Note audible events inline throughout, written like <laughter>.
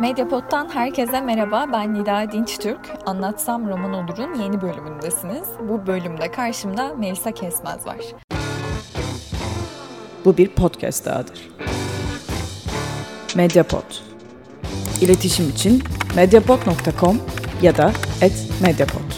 Medyapod'dan herkese merhaba. Ben Nida Dinçtürk. Anlatsam Roman Olur'un yeni bölümündesiniz. Bu bölümde karşımda Melisa Kesmez var. Bu bir podcast dahadır. Mediapod. İletişim için mediapod.com ya da @mediapod.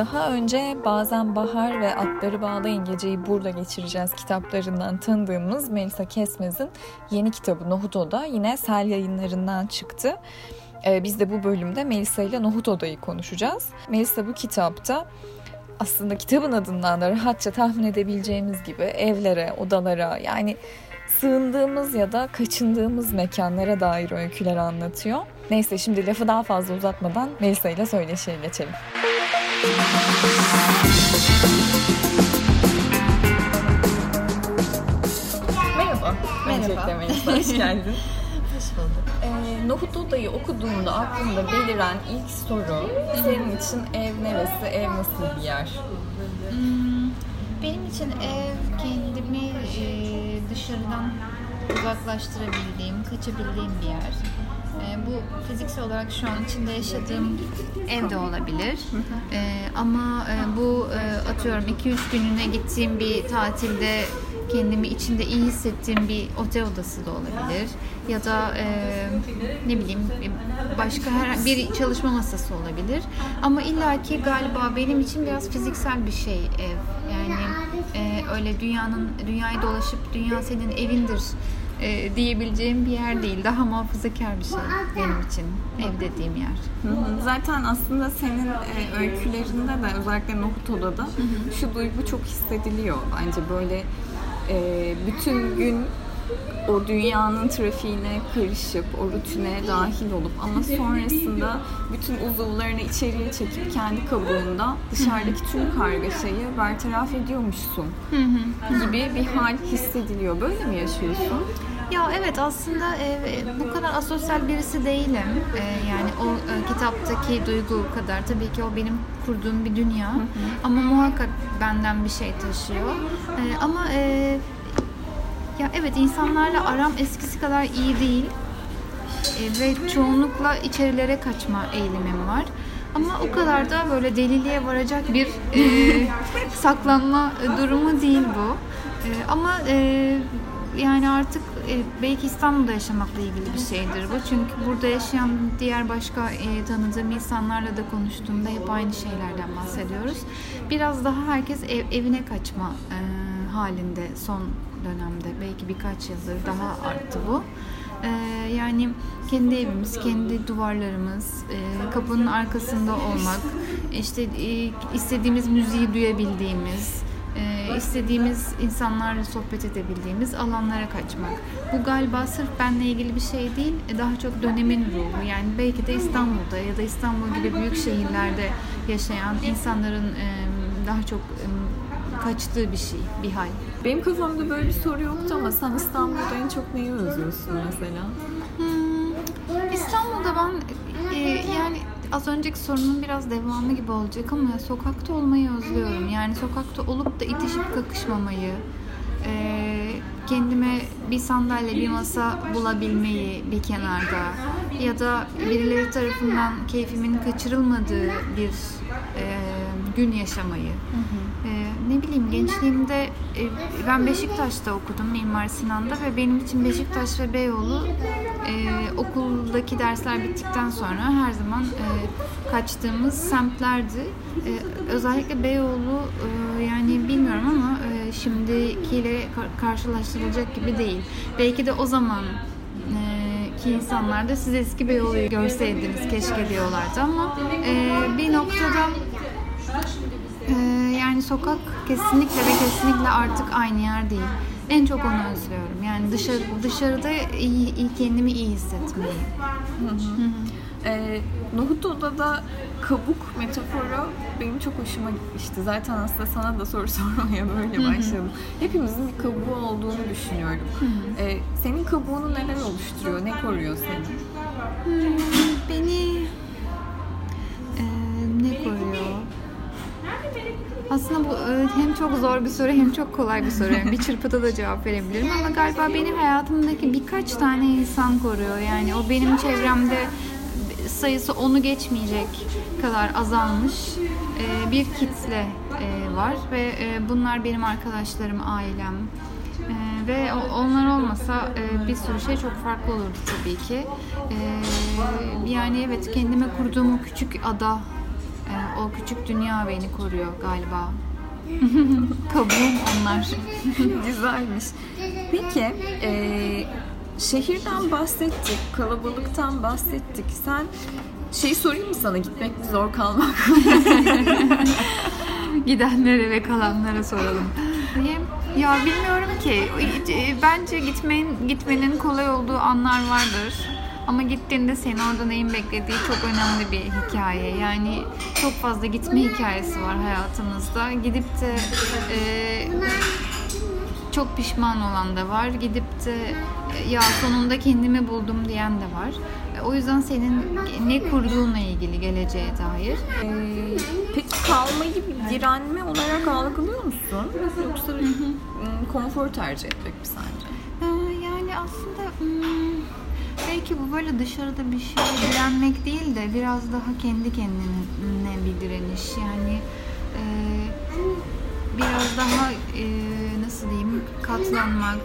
Daha önce bazen Bahar ve Atları Bağlayın Geceyi Burada Geçireceğiz kitaplarından tanıdığımız Melisa Kesmez'in yeni kitabı Nohuto'da yine Sel yayınlarından çıktı. Ee, biz de bu bölümde Melisa ile Nohut Oda'yı konuşacağız. Melisa bu kitapta aslında kitabın adından da rahatça tahmin edebileceğimiz gibi evlere, odalara yani sığındığımız ya da kaçındığımız mekanlara dair öyküler anlatıyor. Neyse şimdi lafı daha fazla uzatmadan Melisa ile söyleşiye geçelim. Merhaba. Merhaba. Hoş geldin. <laughs> Hoş bulduk. Ee, Nohut Oda'yı okuduğunda aklında beliren ilk soru senin için ev neresi, ev nasıl bir yer? Hmm, benim için ev kendimi e, dışarıdan uzaklaştırabildiğim, kaçabildiğim bir yer. E, bu fiziksel olarak şu an içinde yaşadığım ev de olabilir. E, ama e, bu e, atıyorum 2-3 gününe gittiğim bir tatilde kendimi içinde iyi hissettiğim bir otel odası da olabilir. Ya da e, ne bileyim başka her bir çalışma masası olabilir. Ama illaki galiba benim için biraz fiziksel bir şey ev. Yani e, öyle dünyanın dünyayı dolaşıp dünya senin evindir e, diyebileceğim bir yer değil. Daha muhafazakar bir şey benim için ev dediğim yer. Zaten aslında senin e, öykülerinde de özellikle Nohut Oda'da şu duygu çok hissediliyor. Bence böyle e, bütün gün o dünyanın trafiğine karışıp, o rutine dahil olup ama sonrasında bütün uzuvlarını içeriye çekip kendi kabuğunda dışarıdaki tüm kargaşayı bertaraf ediyormuşsun gibi bir hal hissediliyor. Böyle mi yaşıyorsun? Ya evet aslında e, bu kadar asosyal birisi değilim. E, yani o e, kitaptaki duygu kadar tabii ki o benim kurduğum bir dünya. Ama muhakkak benden bir şey taşıyor. E, ama e, ya evet insanlarla aram eskisi kadar iyi değil. E, ve çoğunlukla içerilere kaçma eğilimim var. Ama o kadar da böyle deliliğe varacak bir e, <laughs> saklanma durumu değil bu. E, ama e, yani artık e, belki İstanbul'da yaşamakla ilgili bir şeydir bu. Çünkü burada yaşayan diğer başka e, tanıdığım insanlarla da konuştuğumda hep aynı şeylerden bahsediyoruz. Biraz daha herkes ev, evine kaçma e, halinde son dönemde. Belki birkaç yıldır daha arttı bu. E, yani kendi evimiz, kendi duvarlarımız, e, kapının arkasında olmak, işte e, istediğimiz müziği duyabildiğimiz, e, istediğimiz insanlarla sohbet edebildiğimiz alanlara kaçmak. Bu galiba sırf benle ilgili bir şey değil, daha çok dönemin ruhu. Yani belki de İstanbul'da ya da İstanbul gibi büyük şehirlerde yaşayan insanların daha çok kaçtığı bir şey, bir hal. Benim kafamda böyle bir soru yoktu ama sen İstanbul'da en çok neyi özlüyorsun mesela? Hmm, İstanbul'da ben e, yani az önceki sorunun biraz devamı gibi olacak ama sokakta olmayı özlüyorum. Yani sokakta olup da itişip kakışmamayı, e, kendime bir sandalye, bir masa bulabilmeyi bir kenarda ya da birileri tarafından keyfimin kaçırılmadığı bir e, gün yaşamayı. E, ne bileyim gençliğimde e, ben Beşiktaş'ta okudum Mimar Sinan'da ve benim için Beşiktaş ve Beyoğlu e, okuldaki dersler bittikten sonra her zaman e, kaçtığımız semtlerdi. E, özellikle Beyoğlu e, yani bilmiyorum ama e, şimdikiyle kar- karşılaştırılacak gibi değil. Belki de o zaman e, ki insanlar da siz eski Beyoğlu'yu görseydiniz keşke diyorlardı ama e, bir noktada e, yani sokak kesinlikle ve kesinlikle artık aynı yer değil. En çok onu özlüyorum. Yani dışarı, dışarıda iyi, iyi kendimi iyi hissetmeyi. Ee, Nohut Oda'da kabuk metaforu benim çok hoşuma gitmişti. Zaten aslında sana da soru <laughs> sormaya böyle başladım. Hepimizin bir kabuğu olduğunu düşünüyorum. Ee, senin kabuğunu neler oluşturuyor? Ne koruyor seni? Hmm, beni Aslında bu e, hem çok zor bir soru hem çok kolay bir soru. Bir çırpıda da cevap verebilirim ama galiba beni hayatımdaki birkaç tane insan koruyor. Yani o benim çevremde sayısı onu geçmeyecek kadar azalmış e, bir kitle e, var ve bunlar benim arkadaşlarım, ailem. Ve onlar olmasa bir sürü şey çok farklı olurdu tabii ki. Yani evet kendime kurduğum o küçük ada o küçük dünya beni koruyor galiba. <laughs> Kabuğum onlar. <laughs> Güzelmiş. Peki, e, şehirden bahsettik, kalabalıktan bahsettik. Sen şey sorayım mı sana gitmek mi zor kalmak mı? <laughs> Gidenlere ve kalanlara soralım. Ya bilmiyorum ki. Bence gitmenin gitmenin kolay olduğu anlar vardır. Ama gittiğinde seni orada neyin beklediği çok önemli bir hikaye. Yani çok fazla gitme hikayesi var hayatımızda. Gidip de e, çok pişman olan da var. Gidip de e, ya sonunda kendimi buldum diyen de var. E, o yüzden senin ne kurduğunla ilgili geleceğe dair. Ee, peki kalmayı bir direnme olarak algılıyor musun? Yoksa konfor tercih etmek mi sence? Ee, yani aslında hmm, belki bu böyle dışarıda bir şey direnmek değil de biraz daha kendi kendine bir direniş. Yani e, biraz daha e, nasıl diyeyim katlanmak,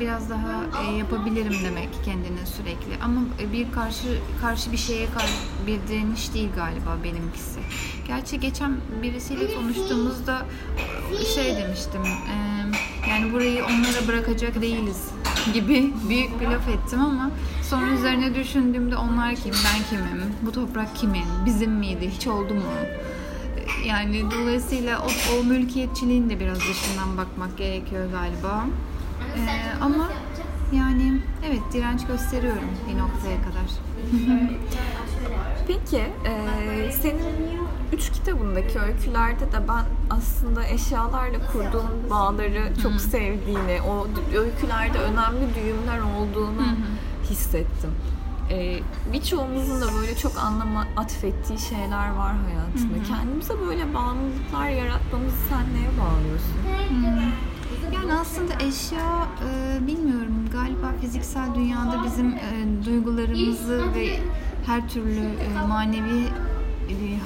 biraz daha e, yapabilirim demek kendine sürekli. Ama bir karşı karşı bir şeye karşı bir direniş değil galiba benimkisi. Gerçi geçen birisiyle konuştuğumuzda şey demiştim. E, yani burayı onlara bırakacak değiliz gibi büyük bir laf ettim ama sonra üzerine düşündüğümde onlar kim, ben kimim, bu toprak kimin, bizim miydi, hiç oldu mu? Yani dolayısıyla o, o mülkiyetçiliğin de biraz dışından bakmak gerekiyor galiba. Ee, ama yani evet direnç gösteriyorum bir noktaya kadar. Peki e, senin üç kitabındaki öykülerde de ben aslında eşyalarla kurduğun bağları çok Hı-hı. sevdiğini, o öykülerde önemli düğümler olduğunu Hı-hı. hissettim. Ee, birçoğumuzun da böyle çok anlama atfettiği şeyler var hayatında. Hı-hı. Kendimize böyle bağımlılıklar yaratmamızı sen neye bağlıyorsun? Hı-hı. Yani aslında eşya e, bilmiyorum galiba fiziksel dünyada bizim e, duygularımızı ve her türlü e, manevi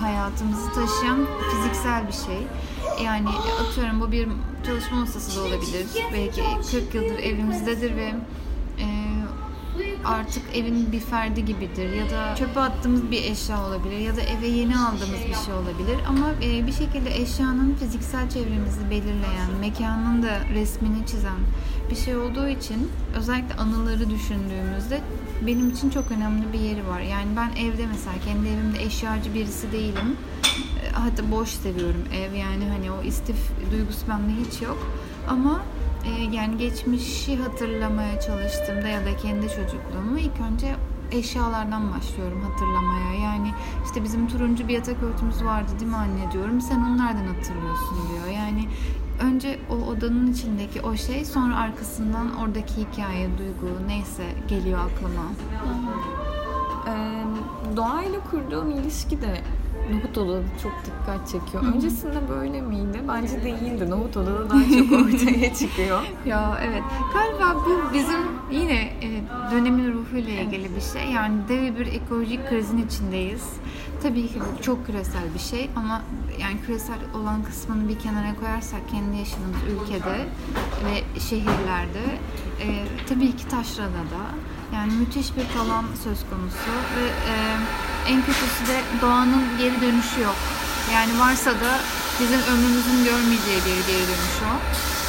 hayatımızı taşıyan fiziksel bir şey. Yani atıyorum bu bir çalışma masası da olabilir. Belki 40 yıldır evimizdedir ve artık evin bir ferdi gibidir ya da çöpe attığımız bir eşya olabilir ya da eve yeni aldığımız bir şey olabilir ama e, bir şekilde eşyanın fiziksel çevremizi belirleyen, mekanın da resmini çizen bir şey olduğu için özellikle anıları düşündüğümüzde benim için çok önemli bir yeri var. Yani ben evde mesela kendi evimde eşyacı birisi değilim. E, hatta boş seviyorum ev yani hani o istif duygusu bende hiç yok. Ama e, yani geçmişi hatırlamaya çalıştığımda ya da kendi çocukluğumu ilk önce eşyalardan başlıyorum hatırlamaya. Yani işte bizim turuncu bir yatak örtümüz vardı değil mi anne diyorum. Sen onlardan hatırlıyorsun diyor. Yani önce o odanın içindeki o şey sonra arkasından oradaki hikaye, duygu neyse geliyor aklıma. Ee, doğayla kurduğum ilişki de Nohut Oda'da çok dikkat çekiyor. Öncesinde böyle miydi? Bence değildi. Nohut Oda'da daha çok <laughs> ortaya çıkıyor. ya evet. Galiba bu bizim yine e, dönemin ruhuyla ilgili bir şey. Yani dev bir ekolojik krizin içindeyiz. Tabii ki bu çok küresel bir şey ama yani küresel olan kısmını bir kenara koyarsak kendi yaşadığımız ülkede ve şehirlerde e, tabii ki Taşra'da yani müthiş bir talan söz konusu ve e, en kötüsü de doğanın geri dönüşü yok. Yani varsa da bizim ömrümüzün görmeyeceği bir geri dönüş o.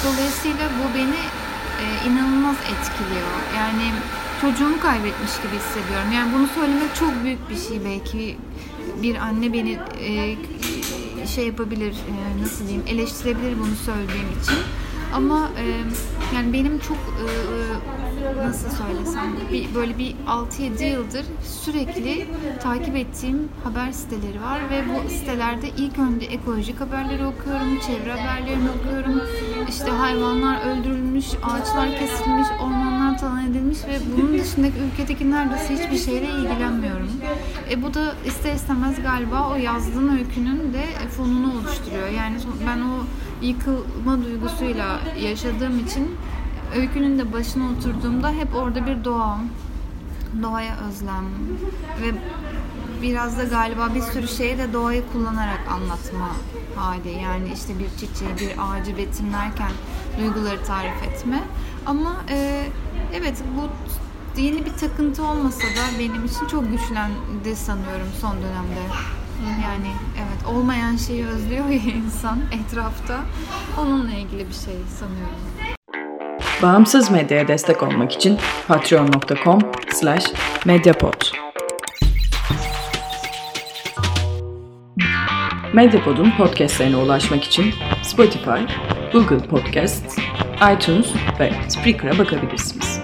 Dolayısıyla bu beni e, inanılmaz etkiliyor. Yani çocuğumu kaybetmiş gibi hissediyorum. Yani bunu söylemek çok büyük bir şey belki. Bir anne beni e, şey yapabilir, e, nasıl diyeyim, eleştirebilir bunu söylediğim için. Ama e, yani benim çok e, nasıl söylesem bir, böyle bir 6-7 yıldır sürekli takip ettiğim haber siteleri var ve bu sitelerde ilk önce ekolojik haberleri okuyorum, çevre haberlerini okuyorum işte hayvanlar öldürülmüş, ağaçlar kesilmiş, ormanlar talan edilmiş ve bunun dışındaki ülkedeki neredeyse hiçbir şeyle ilgilenmiyorum. E bu da ister istemez galiba o yazdığın öykünün de fonunu oluşturuyor. Yani ben o yıkılma duygusuyla yaşadığım için öykünün de başına oturduğumda hep orada bir doğa, doğaya özlem ve biraz da galiba bir sürü şeyi de doğayı kullanarak anlatma hali. Yani işte bir çiçeği, bir ağacı betimlerken duyguları tarif etme. Ama e, evet bu yeni bir takıntı olmasa da benim için çok güçlendi sanıyorum son dönemde. Yani evet olmayan şeyi özlüyor ya insan etrafta. Onunla ilgili bir şey sanıyorum. Bağımsız medyaya destek olmak için patreon.com slash medyapod. Medyapod'un podcastlerine ulaşmak için Spotify, Google Podcasts, iTunes ve Spreaker'a bakabilirsiniz.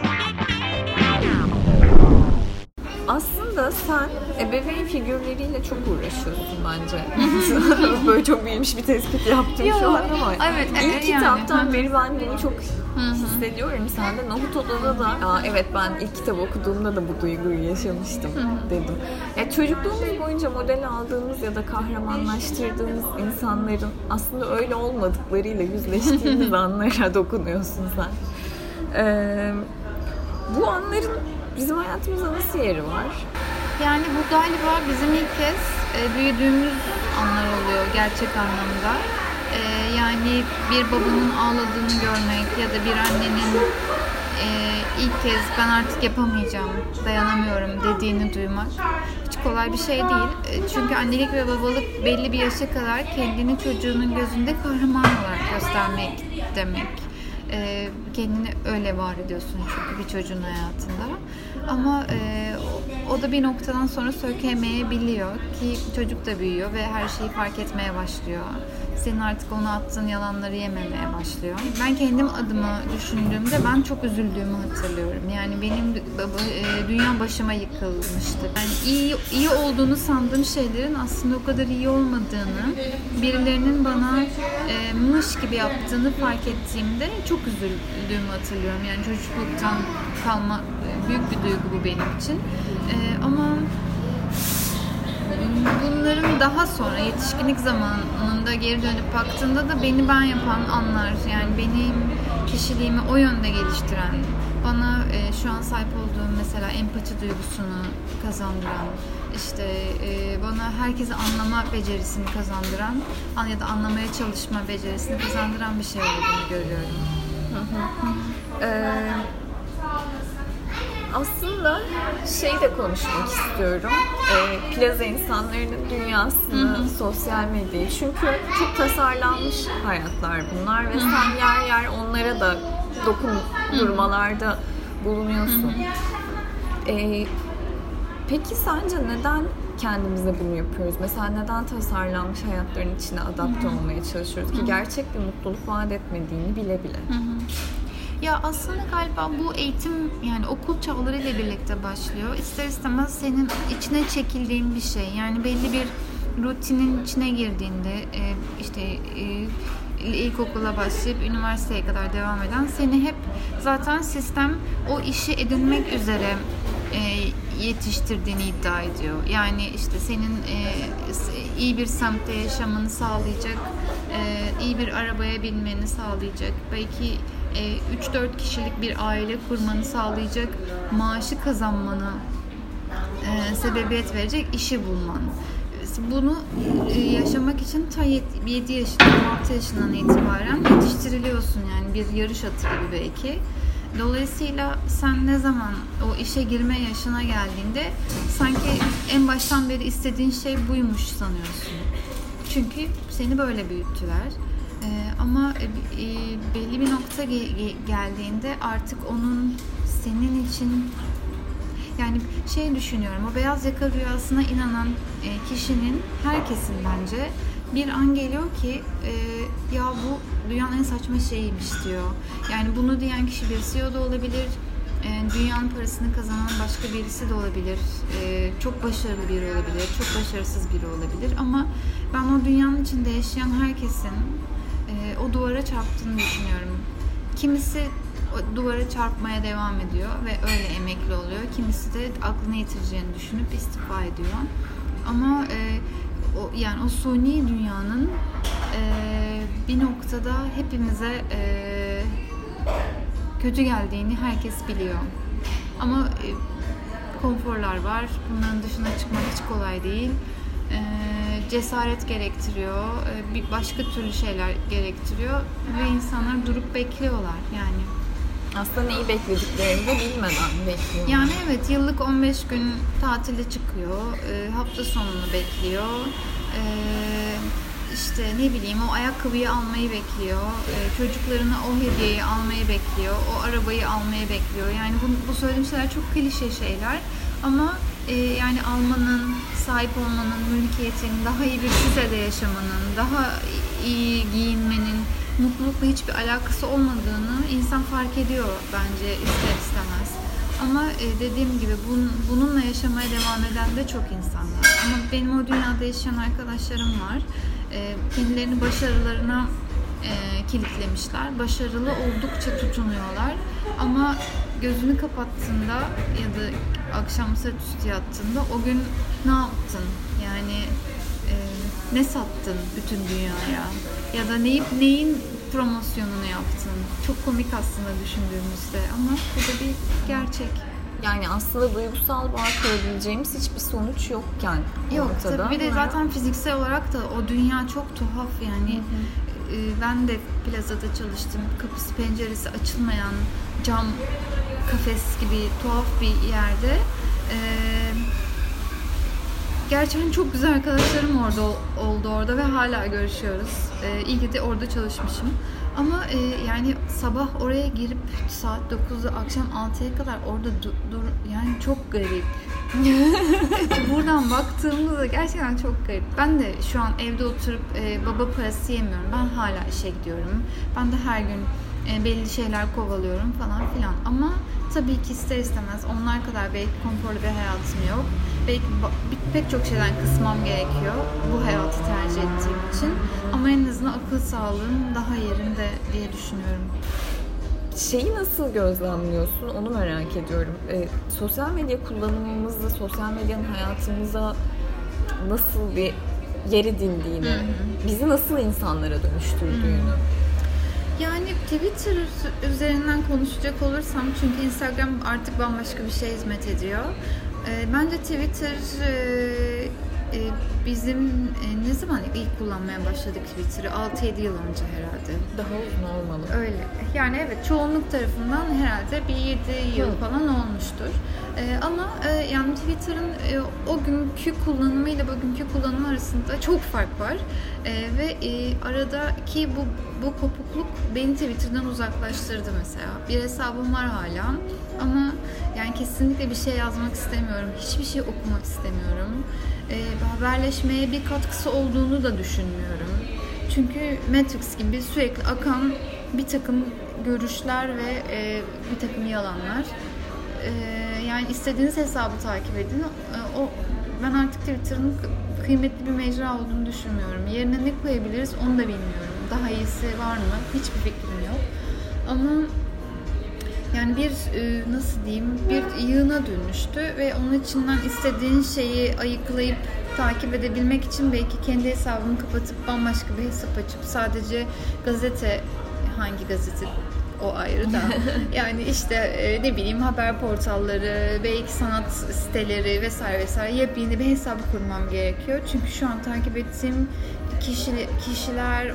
Aslında sen ebeveyn figürleriyle çok uğraşıyorsun bence. <laughs> Böyle çok bilmiş bir tespit yaptım Yo, şu an ama. evet, İlk evet, yani. kitaptan hı. beri ben bunu çok hissediyorum sende. Nohut Oda'da da Aa, evet ben ilk kitap okuduğumda da bu duyguyu yaşamıştım dedim. Ya çocukluğumuz boyunca model aldığımız ya da kahramanlaştırdığımız insanların aslında öyle olmadıklarıyla yüzleştiğimiz <laughs> anlara dokunuyorsun sen. Ee, bu anların bizim hayatımızda nasıl yeri var? Yani bu galiba bizim ilk kez e, büyüdüğümüz anlar oluyor gerçek anlamda. E, yani bir babanın ağladığını görmek ya da bir annenin e, ilk kez ben artık yapamayacağım, dayanamıyorum dediğini duymak hiç kolay bir şey değil. E, çünkü annelik ve babalık belli bir yaşa kadar kendini çocuğunun gözünde kahraman olarak göstermek demek. E, kendini öyle var ediyorsun çünkü bir çocuğun hayatında. Ama e, o da bir noktadan sonra sökemeyebiliyor ki çocuk da büyüyor ve her şeyi fark etmeye başlıyor. Senin artık ona attığın yalanları yememeye başlıyor. Ben kendim adıma düşündüğümde ben çok üzüldüğümü hatırlıyorum. Yani benim e, dünya başıma yıkılmıştı. Yani iyi iyi olduğunu sandığım şeylerin aslında o kadar iyi olmadığını, birilerinin bana e, mış gibi yaptığını fark ettiğimde çok üzüldüğümü hatırlıyorum. Yani çocukluktan kalma e, büyük bir duygu bu benim için. E, ama daha sonra yetişkinlik zamanında geri dönüp baktığında da beni ben yapan anlar yani benim kişiliğimi o yönde geliştiren bana e, şu an sahip olduğum mesela empati duygusunu kazandıran işte e, bana herkesi anlama becerisini kazandıran an- ya da anlamaya çalışma becerisini kazandıran bir şey olduğunu görüyorum. Ee, aslında şey de konuşmak istiyorum. Ee, plaza insanlarının dünyasını, sosyal medyayı. Çünkü çok tasarlanmış hayatlar bunlar ve sen yer yer onlara da dokundurmalarda bulunuyorsun. Ee, peki sence neden kendimize bunu yapıyoruz? Mesela neden tasarlanmış hayatların içine adapte olmaya çalışıyoruz ki gerçek bir mutluluk vaat etmediğini bile bile. Ya aslında galiba bu eğitim yani okul çağları ile birlikte başlıyor. İster istemez senin içine çekildiğin bir şey. Yani belli bir rutinin içine girdiğinde e, işte e, ilkokula başlayıp üniversiteye kadar devam eden seni hep zaten sistem o işi edinmek üzere e, yetiştirdiğini iddia ediyor. Yani işte senin iyi bir semtte yaşamanı sağlayacak, iyi bir arabaya binmeni sağlayacak, belki e, 3-4 kişilik bir aile kurmanı sağlayacak, maaşı kazanmanı e, sebebiyet verecek işi bulman. Bunu e, yaşamak için ta 7 yaşından 6 yaşından itibaren yetiştiriliyorsun yani bir yarış atı gibi belki. Dolayısıyla sen ne zaman o işe girme yaşına geldiğinde sanki en baştan beri istediğin şey buymuş sanıyorsun. Çünkü seni böyle büyüttüler. Ee, ama e, e, belli bir nokta ge- ge- geldiğinde artık onun senin için yani şey düşünüyorum o beyaz yaka rüyasına inanan e, kişinin herkesin bence bir an geliyor ki e, ya bu dünyanın en saçma şeyiymiş diyor. Yani bunu diyen kişi bir CEO da olabilir, e, dünyanın parasını kazanan başka birisi de olabilir, e, çok başarılı biri olabilir, çok başarısız biri olabilir ama ben o dünyanın içinde yaşayan herkesin o duvara çarptığını düşünüyorum. Kimisi duvara çarpmaya devam ediyor ve öyle emekli oluyor. Kimisi de aklını yitireceğini düşünüp istifa ediyor. Ama e, o yani o suni dünyanın e, bir noktada hepimize e, kötü geldiğini herkes biliyor. Ama e, konforlar var. Bunların dışına çıkmak hiç kolay değil. E, cesaret gerektiriyor. E, bir başka türlü şeyler gerektiriyor ve insanlar durup bekliyorlar yani. Aslında neyi beklediklerini de bilmeden bekliyor. Yani evet yıllık 15 gün tatile çıkıyor. E, hafta sonunu bekliyor. E, işte ne bileyim o ayakkabıyı almayı bekliyor. Çocuklarına o hediyeyi almayı bekliyor. O arabayı almayı bekliyor. Yani bu, bu söylediğim şeyler çok klişe şeyler. Ama yani almanın, sahip olmanın, mülkiyetin, daha iyi bir sitede yaşamanın, daha iyi giyinmenin, mutlulukla hiçbir alakası olmadığını insan fark ediyor bence ister istemez. Ama e, dediğim gibi bun, bununla yaşamaya devam eden de çok insanlar. Ama benim o dünyada yaşayan arkadaşlarım var. E, kendilerini başarılarına e, kilitlemişler. Başarılı oldukça tutunuyorlar. Ama gözünü kapattığında ya da akşam saat üstü yattığında o gün ne yaptın? Yani e, ne sattın bütün dünyaya? Ya da neyi, neyin promosyonunu yaptın? Çok komik aslında düşündüğümüzde ama bu da bir gerçek. Yani aslında duygusal bağ kurabileceğimiz hiçbir sonuç yokken Yok ortada. tabii bir de zaten fiziksel olarak da o dünya çok tuhaf yani. Hı hı. Ee, Ben de plazada çalıştım. Kapısı penceresi açılmayan cam kafes gibi tuhaf bir yerde. Ee, Gerçekten çok güzel arkadaşlarım orada ol- oldu orada ve hala görüşüyoruz. Ee, iyi ki de orada çalışmışım. Ama e, yani sabah oraya girip saat 9'da akşam 6'ya kadar orada du- dur yani çok garip. <laughs> Buradan baktığımızda gerçekten çok garip. Ben de şu an evde oturup e, baba parası yemiyorum. Ben hala işe gidiyorum. Ben de her gün e, belli şeyler kovalıyorum falan filan. Ama tabii ki ister istemez onlar kadar belki konforlu bir hayatım yok. Belki pek çok şeyden kısmam gerekiyor bu hayatı tercih ettiğim için. Ama en azından akıl sağlığım daha yerinde diye düşünüyorum. Şeyi nasıl gözlemliyorsun onu merak ediyorum. Ee, sosyal medya kullanımımızda, sosyal medyanın hayatımıza nasıl bir yer edindiğini, bizi nasıl insanlara dönüştürdüğünü. Yani Twitter üzerinden konuşacak olursam çünkü Instagram artık bambaşka bir şey hizmet ediyor. Ee, bence Twitter e, e, bizim e, ne zaman ilk kullanmaya başladık Twitter'ı? 6-7 yıl önce herhalde. Daha uzun olmalı. Öyle. Yani evet çoğunluk tarafından herhalde bir 7 yıl Hı. falan olmuştur. Ee, ama e, yani Twitter'ın e, o günkü kullanımı ile bugünkü kullanımı arasında çok fark var. E, ve e, aradaki bu bu kopukluk beni Twitter'dan uzaklaştırdı mesela. Bir hesabım var hala ama yani kesinlikle bir şey yazmak istemiyorum. Hiçbir şey okumak istemiyorum. E, haberleşmeye bir katkısı olduğunu da düşünmüyorum. Çünkü Matrix gibi sürekli akan bir takım görüşler ve bir takım yalanlar. E, yani istediğiniz hesabı takip edin. E, o ben artık Twitter'ın kı- kıymetli bir mecra olduğunu düşünmüyorum. Yerine ne koyabiliriz onu da bilmiyorum. Daha iyisi var mı? Hiçbir fikrim yok. Ama yani bir e, nasıl diyeyim bir yığına dönüştü ve onun içinden istediğin şeyi ayıklayıp takip edebilmek için belki kendi hesabımı kapatıp bambaşka bir hesap açıp sadece gazete hangi gazete o ayrı da <laughs> yani işte e, ne bileyim haber portalları belki sanat siteleri vesaire vesaire yepyeni bir hesabı kurmam gerekiyor çünkü şu an takip ettiğim kişi, kişiler e,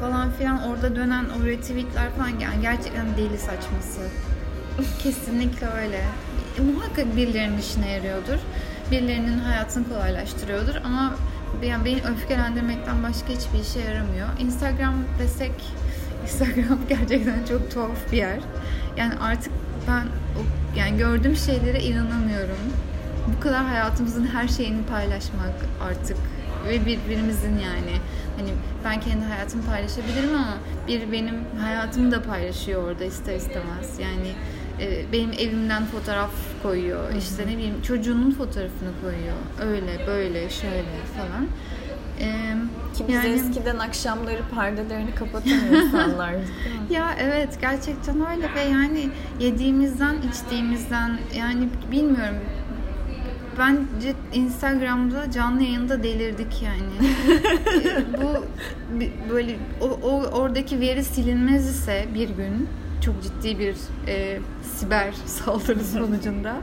falan filan orada dönen o retweetler falan yani gerçekten deli saçması. <laughs> Kesinlikle öyle. E, muhakkak birilerinin işine yarıyordur. Birilerinin hayatını kolaylaştırıyordur ama yani beni öfkelendirmekten başka hiçbir işe yaramıyor. Instagram desek Instagram <laughs> gerçekten çok tuhaf bir yer. Yani artık ben o, yani gördüğüm şeylere inanamıyorum. Bu kadar hayatımızın her şeyini paylaşmak artık ve birbirimizin yani hani ben kendi hayatımı paylaşabilirim ama bir benim hayatımı da paylaşıyor orada ister istemez. Yani e, benim evimden fotoğraf koyuyor. işte ne bileyim çocuğunun fotoğrafını koyuyor. Öyle böyle şöyle falan. E, İkimiz yani... eskiden akşamları perdelerini kapatan <laughs> Ya evet gerçekten öyle ve yani yediğimizden içtiğimizden yani bilmiyorum bence Instagram'da canlı yayında delirdik yani. <laughs> Bu böyle o, o oradaki veri silinmez ise bir gün çok ciddi bir e, siber <laughs> saldırı sonucunda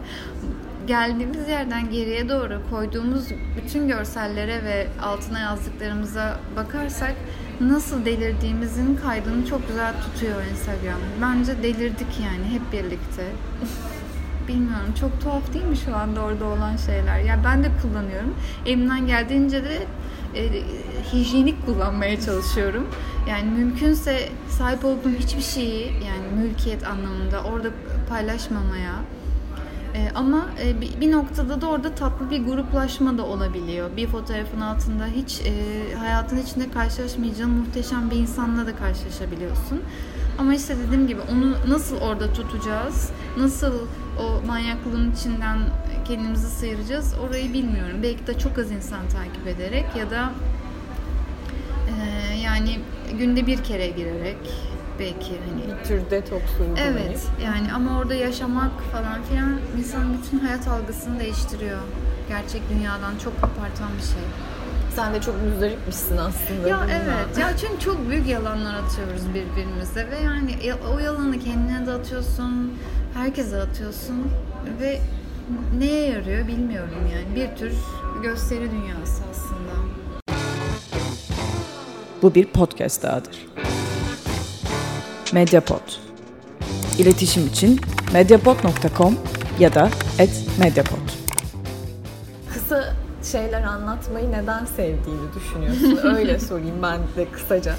geldiğimiz yerden geriye doğru koyduğumuz bütün görsellere ve altına yazdıklarımıza bakarsak nasıl delirdiğimizin kaydını çok güzel tutuyor Instagram. Bence delirdik yani hep birlikte. <laughs> Bilmiyorum çok tuhaf değil mi şu anda orada olan şeyler? Ya yani ben de kullanıyorum. Elimden geldiğince de e, hijyenik kullanmaya çalışıyorum. Yani mümkünse sahip olduğum hiçbir şeyi yani mülkiyet anlamında orada paylaşmamaya e, ama e, bir, bir noktada da orada tatlı bir gruplaşma da olabiliyor. Bir fotoğrafın altında hiç e, hayatın içinde karşılaşmayacağın muhteşem bir insanla da karşılaşabiliyorsun. Ama işte dediğim gibi onu nasıl orada tutacağız? Nasıl o manyaklığın içinden kendimizi sıyıracağız? Orayı bilmiyorum. Belki de çok az insan takip ederek ya da e, yani günde bir kere girerek belki hani bir tür detoks uygulamayı. Evet yani ama orada yaşamak falan filan insanın bütün hayat algısını değiştiriyor. Gerçek dünyadan çok kopartan bir şey. Sen de çok müzdaripmişsin aslında. Ya evet. Ya çünkü çok büyük yalanlar atıyoruz birbirimize ve yani o yalanı kendine de atıyorsun, herkese atıyorsun ve neye yarıyor bilmiyorum yani. Bir tür gösteri dünyası aslında. Bu bir podcast dahadır. Mediapod. İletişim için mediapod.com ya da @mediapod. Kısa şeyler anlatmayı neden sevdiğini düşünüyorsun? <laughs> Öyle sorayım ben de kısaca.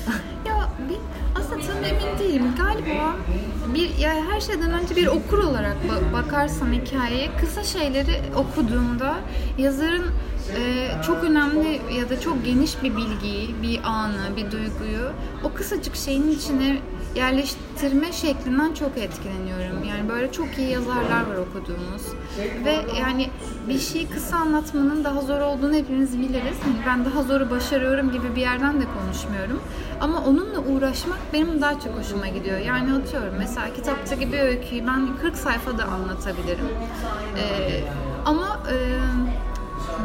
Ya bir, aslında tam emin değilim. Galiba bir ya her şeyden önce bir okur olarak bakarsam hikayeye kısa şeyleri okuduğumda yazarın e, çok önemli ya da çok geniş bir bilgiyi, bir anı, bir duyguyu o kısacık şeyin içine yerleştirme şeklinden çok etkileniyorum. Yani böyle çok iyi yazarlar var okuduğumuz. Ve yani bir şeyi kısa anlatmanın daha zor olduğunu hepimiz biliriz. Hani ben daha zoru başarıyorum gibi bir yerden de konuşmuyorum. Ama onunla uğraşmak benim daha çok hoşuma gidiyor. Yani atıyorum mesela kitaptaki bir öyküyü ben 40 sayfada anlatabilirim. Ee, ama e,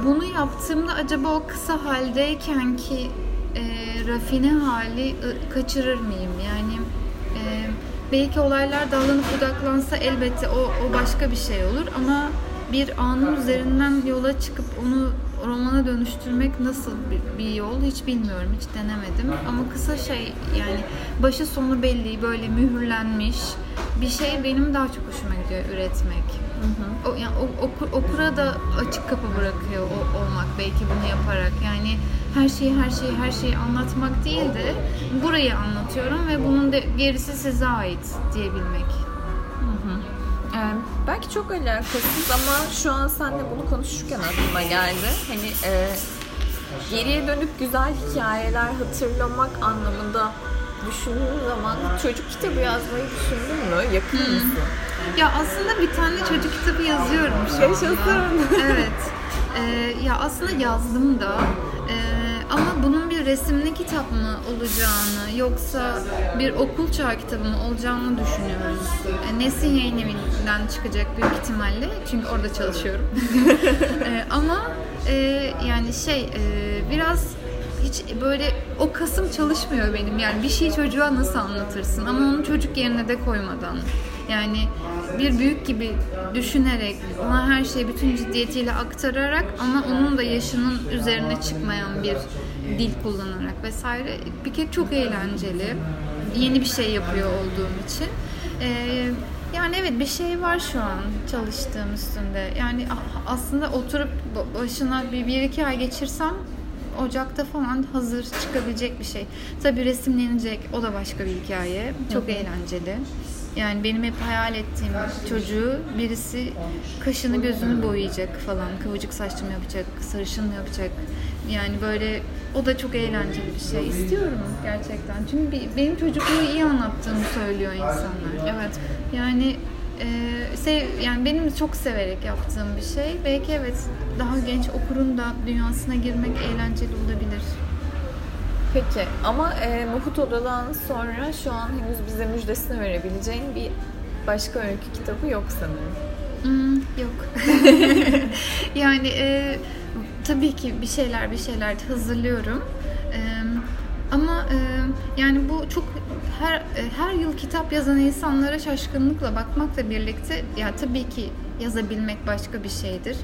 bunu yaptığımda acaba o kısa haldeyken ki e, rafine hali e, kaçırır mıyım? Yani e, belki olaylar dallanıp budaklansa elbette o, o başka bir şey olur ama bir anın üzerinden yola çıkıp onu romana dönüştürmek nasıl bir, bir yol hiç bilmiyorum, hiç denemedim. Ama kısa şey yani başı sonu belli, böyle mühürlenmiş bir şey benim daha çok hoşuma gidiyor üretmek. Hı hı. O, yani o, okur, okura da açık kapı bırakıyor o, olmak belki bunu yaparak. Yani her şeyi her şeyi her şeyi anlatmak değil de burayı anlatıyorum ve bunun de gerisi size ait diyebilmek. Ee, belki çok alakasız ama şu an seninle bunu konuşurken aklıma geldi. Hani e, geriye dönüp güzel hikayeler hatırlamak anlamında düşündüğün zaman çocuk kitabı yazmayı düşündün mü? Yakın hmm. mısın? Ya aslında bir tane çocuk kitabı yazıyorum şu Yaşasın. evet. Ee, ya aslında yazdım da. Ama bunun bir resimli kitap mı olacağını yoksa bir okul çağ kitabı mı olacağını düşünüyoruz. E, Nesin Yayın Evi'nden çıkacak büyük ihtimalle. Çünkü orada çalışıyorum. <laughs> e, ama e, yani şey e, biraz hiç böyle o kasım çalışmıyor benim. Yani bir şeyi çocuğa nasıl anlatırsın ama onu çocuk yerine de koymadan. Yani bir büyük gibi düşünerek, ona her şeyi bütün ciddiyetiyle aktararak ama onun da yaşının üzerine çıkmayan bir dil kullanarak vesaire bir kere çok eğlenceli. Yeni bir şey yapıyor olduğum için. Ee, yani evet bir şey var şu an çalıştığım üstünde. Yani aslında oturup başına bir, bir iki ay geçirsem Ocak'ta falan hazır çıkabilecek bir şey. Tabii resimlenecek o da başka bir hikaye. Çok Hı-hı. eğlenceli. Yani benim hep hayal ettiğim çocuğu birisi kaşını gözünü boyayacak falan. Kıvırcık saçlı mı yapacak, sarışın mı yapacak. Yani böyle o da çok eğlenceli bir şey. İstiyorum gerçekten. Çünkü benim çocukluğu iyi anlattığını söylüyor insanlar. Evet. Yani e, sev, yani benim çok severek yaptığım bir şey. Belki evet daha genç okurun da dünyasına girmek eğlenceli olabilir. Peki ama e, Muhut Oda'dan sonra şu an henüz bize müjdesini verebileceğin bir başka öykü kitabı yok sanırım. Hmm, yok. <laughs> <laughs> yani e, tabii ki bir şeyler bir şeyler hazırlıyorum. Ama yani bu çok her e, her yıl kitap yazan insanlara şaşkınlıkla bakmakla birlikte ya tabii ki yazabilmek başka bir şeydir.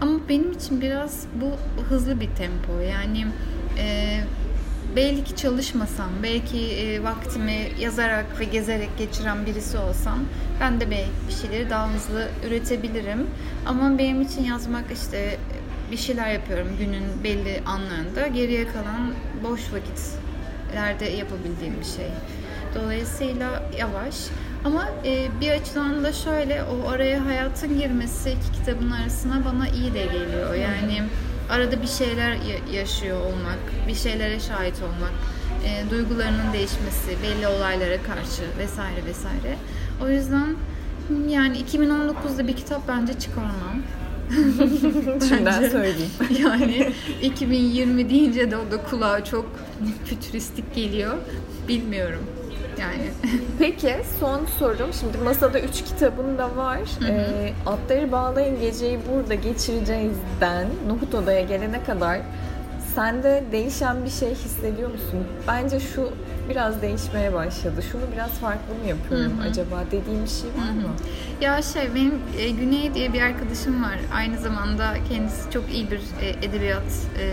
Ama benim için biraz bu hızlı bir tempo. Yani e, belki çalışmasam, belki e, vaktimi yazarak ve gezerek geçiren birisi olsam ben de belki bir şeyleri daha hızlı üretebilirim. Ama benim için yazmak işte bir şeyler yapıyorum günün belli anlarında. Geriye kalan boş vakitlerde yapabildiğim bir şey. Dolayısıyla yavaş. Ama e, bir açıdan da şöyle o araya hayatın girmesi iki kitabın arasına bana iyi de geliyor. Yani arada bir şeyler yaşıyor olmak, bir şeylere şahit olmak, e, duygularının değişmesi, belli olaylara karşı vesaire vesaire. O yüzden yani 2019'da bir kitap bence çıkarmam. Şimdiden söyleyeyim. <laughs> yani 2020 deyince de o da kulağa çok fütüristik geliyor. Bilmiyorum. Yani. Peki son sorum. Şimdi masada üç kitabın da var. Hı hı. E, Atları Bağlayın Geceyi Burada Geçireceğiz'den Nohut Oda'ya gelene kadar sende değişen bir şey hissediyor musun? Bence şu biraz değişmeye başladı. Şunu biraz farklı mı yapıyorum Hı-hı. acaba dediğim bir şey var mı? Ya şey benim e, Güney diye bir arkadaşım var. Aynı zamanda kendisi çok iyi bir e, edebiyat e,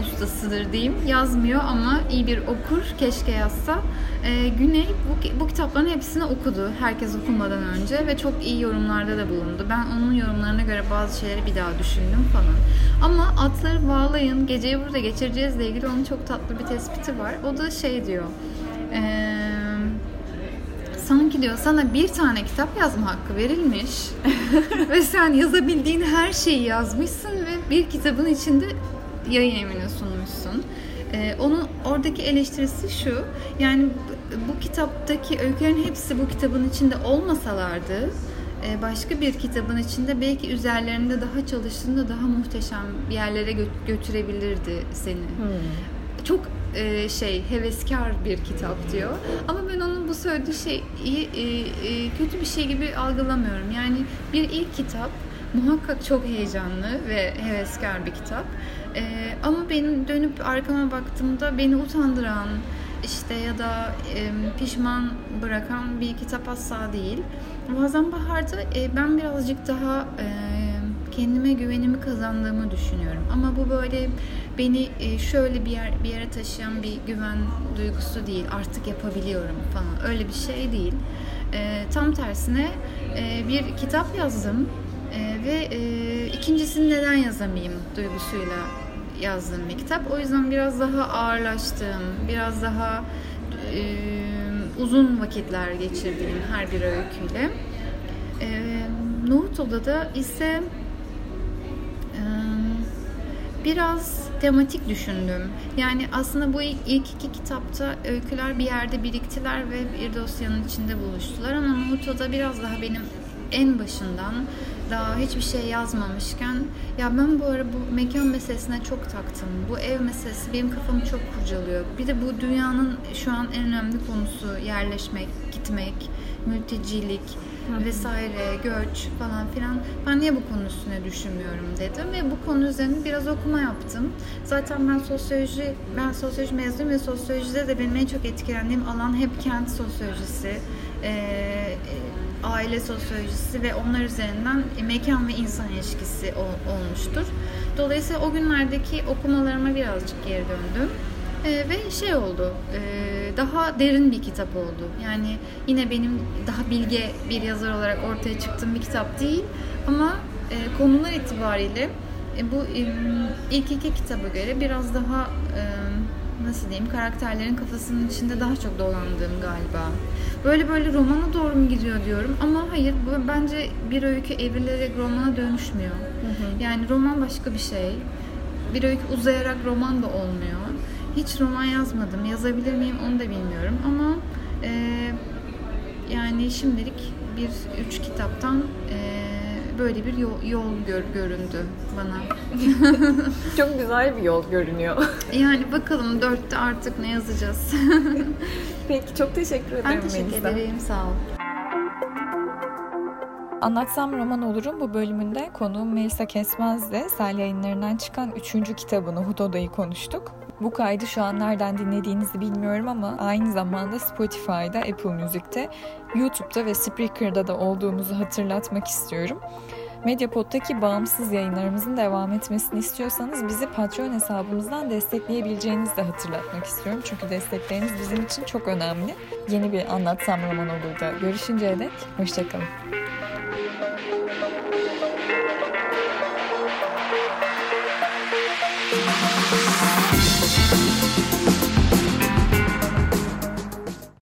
ustasıdır diyeyim. Yazmıyor ama iyi bir okur. Keşke yazsa. Ee, Güney bu, bu kitapların hepsini okudu. Herkes okumadan önce ve çok iyi yorumlarda da bulundu. Ben onun yorumlarına göre bazı şeyleri bir daha düşündüm falan. Ama atları bağlayın, geceyi burada geçireceğizle ilgili onun çok tatlı bir tespiti var. O da şey diyor. Eee sanki diyor sana bir tane kitap yazma hakkı verilmiş <laughs> ve sen yazabildiğin her şeyi yazmışsın ve bir kitabın içinde yayın evine sunmuşsun. Ee, onun oradaki eleştirisi şu. Yani bu kitaptaki öykülerin hepsi bu kitabın içinde olmasalardı e, başka bir kitabın içinde belki üzerlerinde daha çalıştığında daha muhteşem yerlere gö- götürebilirdi seni. Hmm. Çok e, şey heveskar bir kitap diyor. Ama ben onun bu söylediği şeyi e, e, kötü bir şey gibi algılamıyorum. Yani bir ilk kitap muhakkak çok heyecanlı ve heveskar bir kitap. Ee, ama benim dönüp arkama baktığımda beni utandıran işte ya da e, pişman bırakan bir kitap asla değil. Bazen Bahar'da e, ben birazcık daha e, kendime güvenimi kazandığımı düşünüyorum. Ama bu böyle beni e, şöyle bir yer bir yere taşıyan bir güven duygusu değil. Artık yapabiliyorum falan. Öyle bir şey değil. E, tam tersine e, bir kitap yazdım e, ve e, ikincisini neden yazamayayım duygusuyla yazdığım bir kitap. O yüzden biraz daha ağırlaştığım, biraz daha e, uzun vakitler geçirdiğim her bir öyküyle. E, Nohut Oda'da ise e, biraz tematik düşündüm. Yani aslında bu ilk, ilk iki kitapta öyküler bir yerde biriktiler ve bir dosyanın içinde buluştular ama Nohut Oda biraz daha benim en başından daha hiçbir şey yazmamışken ya ben bu ara bu mekan meselesine çok taktım. Bu ev meselesi benim kafamı çok kurcalıyor. Bir de bu dünyanın şu an en önemli konusu yerleşmek, gitmek, mültecilik vesaire, göç falan filan. Ben niye bu konu üstüne düşünmüyorum dedim ve bu konu üzerine biraz okuma yaptım. Zaten ben sosyoloji, ben sosyoloji mezunuyum ve sosyolojide de benim en çok etkilendiğim alan hep kent sosyolojisi. Ee, aile sosyolojisi ve onlar üzerinden mekan ve insan ilişkisi ol, olmuştur. Dolayısıyla o günlerdeki okumalarıma birazcık geri döndüm. E, ve şey oldu, e, daha derin bir kitap oldu. Yani yine benim daha bilge bir yazar olarak ortaya çıktığım bir kitap değil. Ama e, konular itibariyle e, bu e, ilk iki kitaba göre biraz daha e, nasıl diyeyim karakterlerin kafasının içinde daha çok dolandığım galiba. Böyle böyle romana doğru mu gidiyor diyorum ama hayır bu bence bir öykü evrilerek romana dönüşmüyor. Hı hı. Yani roman başka bir şey. Bir öykü uzayarak roman da olmuyor. Hiç roman yazmadım. Yazabilir miyim onu da bilmiyorum ama e, yani şimdilik bir üç kitaptan e, böyle bir yol, yol gör, göründü bana. <laughs> Çok güzel bir yol görünüyor. <laughs> Yani bakalım dörtte artık ne yazacağız. <laughs> Peki çok teşekkür ederim ben teşekkür Melisa. ederim. Sağ ol. Anlatsam Roman Olur'un bu bölümünde konuğum Melisa Kesmez'le Sel yayınlarından çıkan 3. kitabını Hudoda'yı konuştuk. Bu kaydı şu an nereden dinlediğinizi bilmiyorum ama aynı zamanda Spotify'da, Apple Music'te, YouTube'da ve Spreaker'da da olduğumuzu hatırlatmak istiyorum. Mediapod'daki bağımsız yayınlarımızın devam etmesini istiyorsanız bizi Patreon hesabımızdan destekleyebileceğinizi de hatırlatmak istiyorum. Çünkü destekleriniz bizim için çok önemli. Yeni bir Anlatsam Roman Olur'da görüşünceye dek hoşçakalın.